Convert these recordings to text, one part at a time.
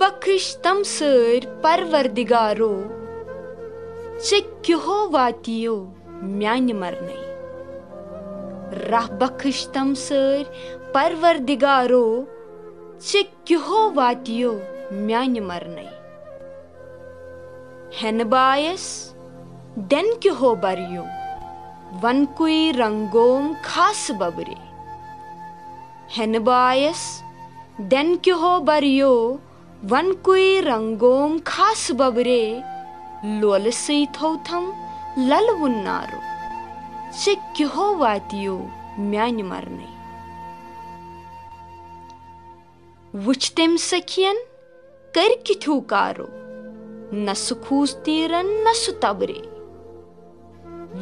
बख्श तम सर परवरदिगारो चे क्यों वातियो म्यान मरने राह बख्श तम सर परवरदिगारो चे क्यों वातियो म्यान मरने हेन बायस den क्यों बरियो वन कुई रंगोम खास बबरे हेन बायस Then kyoho baryo वन कुई रंगोम खास बबरे लोलसी थौथम ललवुन्नारो से क्यों वातियो म्यान मरने वुच तेम सखियन कर किथु कारो न सुखूस तीरन न सुतबरे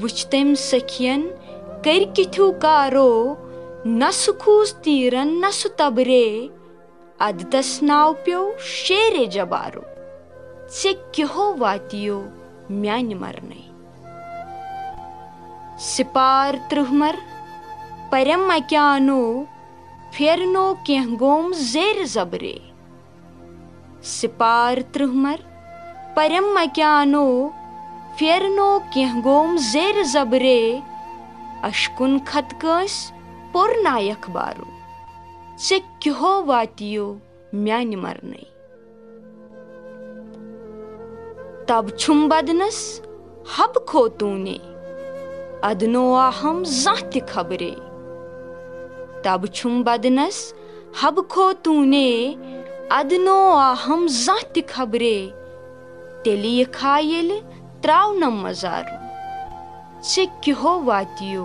वुच तेम सखियन कर किथु कारो न सुखूस तीरन न सुतबरे अद तस नाव प्यो शेरे जबारो से क्यों वातियो म्यान मरने सिपार त्रुहमर परम अक्यानो फेरनो केह गोम जेर जबरे सिपार त्रुहमर परम मक्यानो फेरनो केह गोम जेर जबरे अशकुन खत कस पुर नायक बारो से क्यों वातियो म्यान मरने तब छुम बदनस हब खो तूने अदनो आहम जात खबरे तब छुम बदनस हब खो तूने अदनो आहम जात खबरे तेली खायल त्राव न मजारो से क्यों वातियो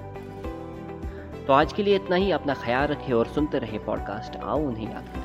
तो आज के लिए इतना ही। अपना ख्याल रखें और सुनते रहे पॉडकास्ट आओ उन्हें याद करें।